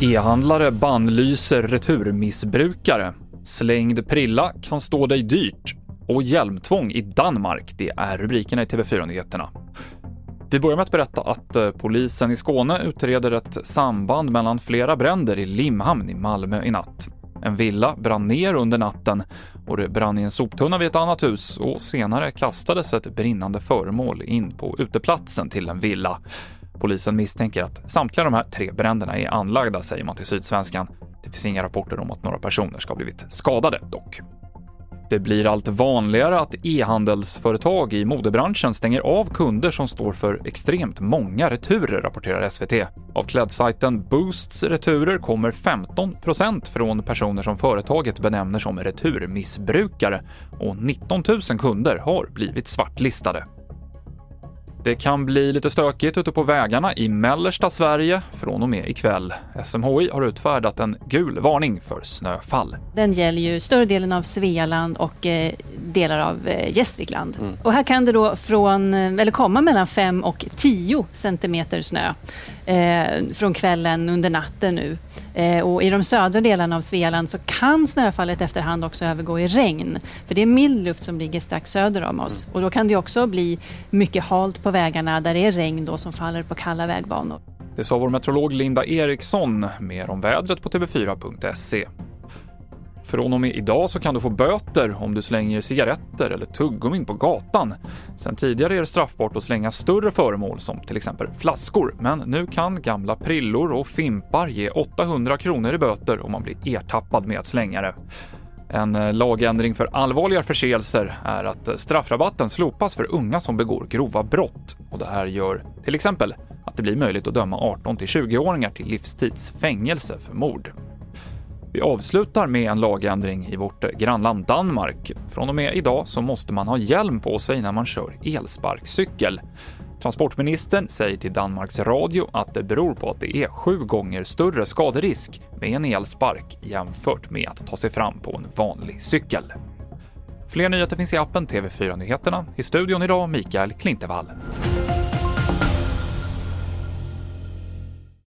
E-handlare bannlyser returmissbrukare. Slängd prilla kan stå dig dyrt. Och hjälmtvång i Danmark, det är rubrikerna i TV4-nyheterna. Vi börjar med att berätta att eh, polisen i Skåne utreder ett samband mellan flera bränder i Limhamn i Malmö i natt. En villa brann ner under natten och det brann i en soptunna vid ett annat hus och senare kastades ett brinnande föremål in på uteplatsen till en villa. Polisen misstänker att samtliga de här tre bränderna är anlagda, säger man till Sydsvenskan. Det finns inga rapporter om att några personer ska ha blivit skadade dock. Det blir allt vanligare att e-handelsföretag i modebranschen stänger av kunder som står för extremt många returer, rapporterar SVT. Av klädsajten Boosts returer kommer 15% från personer som företaget benämner som returmissbrukare och 19 000 kunder har blivit svartlistade. Det kan bli lite stökigt ute på vägarna i mellersta Sverige från och med ikväll. SMHI har utfärdat en gul varning för snöfall. Den gäller ju större delen av Svealand och eh, delar av eh, Gästrikland. Mm. Och här kan det då från, eh, eller komma mellan 5 och 10 centimeter snö eh, från kvällen under natten nu. Eh, och I de södra delarna av Svealand så kan snöfallet efterhand också övergå i regn. För det är mild luft som ligger strax söder om oss. Och då kan det också bli mycket halt på vägarna där det är regn då som faller på kalla vägbanor. Det sa vår meteorolog Linda Eriksson. Mer om vädret på tv4.se. Från och med idag så kan du få böter om du slänger cigaretter eller tuggummin på gatan. Sen tidigare är det straffbart att slänga större föremål som till exempel flaskor, men nu kan gamla prillor och fimpar ge 800 kronor i böter om man blir ertappad med att slänga det. En eh, lagändring för allvarligare förseelser är att eh, straffrabatten slopas för unga som begår grova brott. Och det här gör till exempel att det blir möjligt att döma 18 20-åringar till livstids fängelse för mord. Vi avslutar med en lagändring i vårt grannland Danmark. Från och med idag så måste man ha hjälm på sig när man kör elsparkcykel. Transportministern säger till Danmarks Radio att det beror på att det är sju gånger större skaderisk med en elspark jämfört med att ta sig fram på en vanlig cykel. Fler nyheter finns i appen TV4 Nyheterna. I studion idag Mikael Klintevall.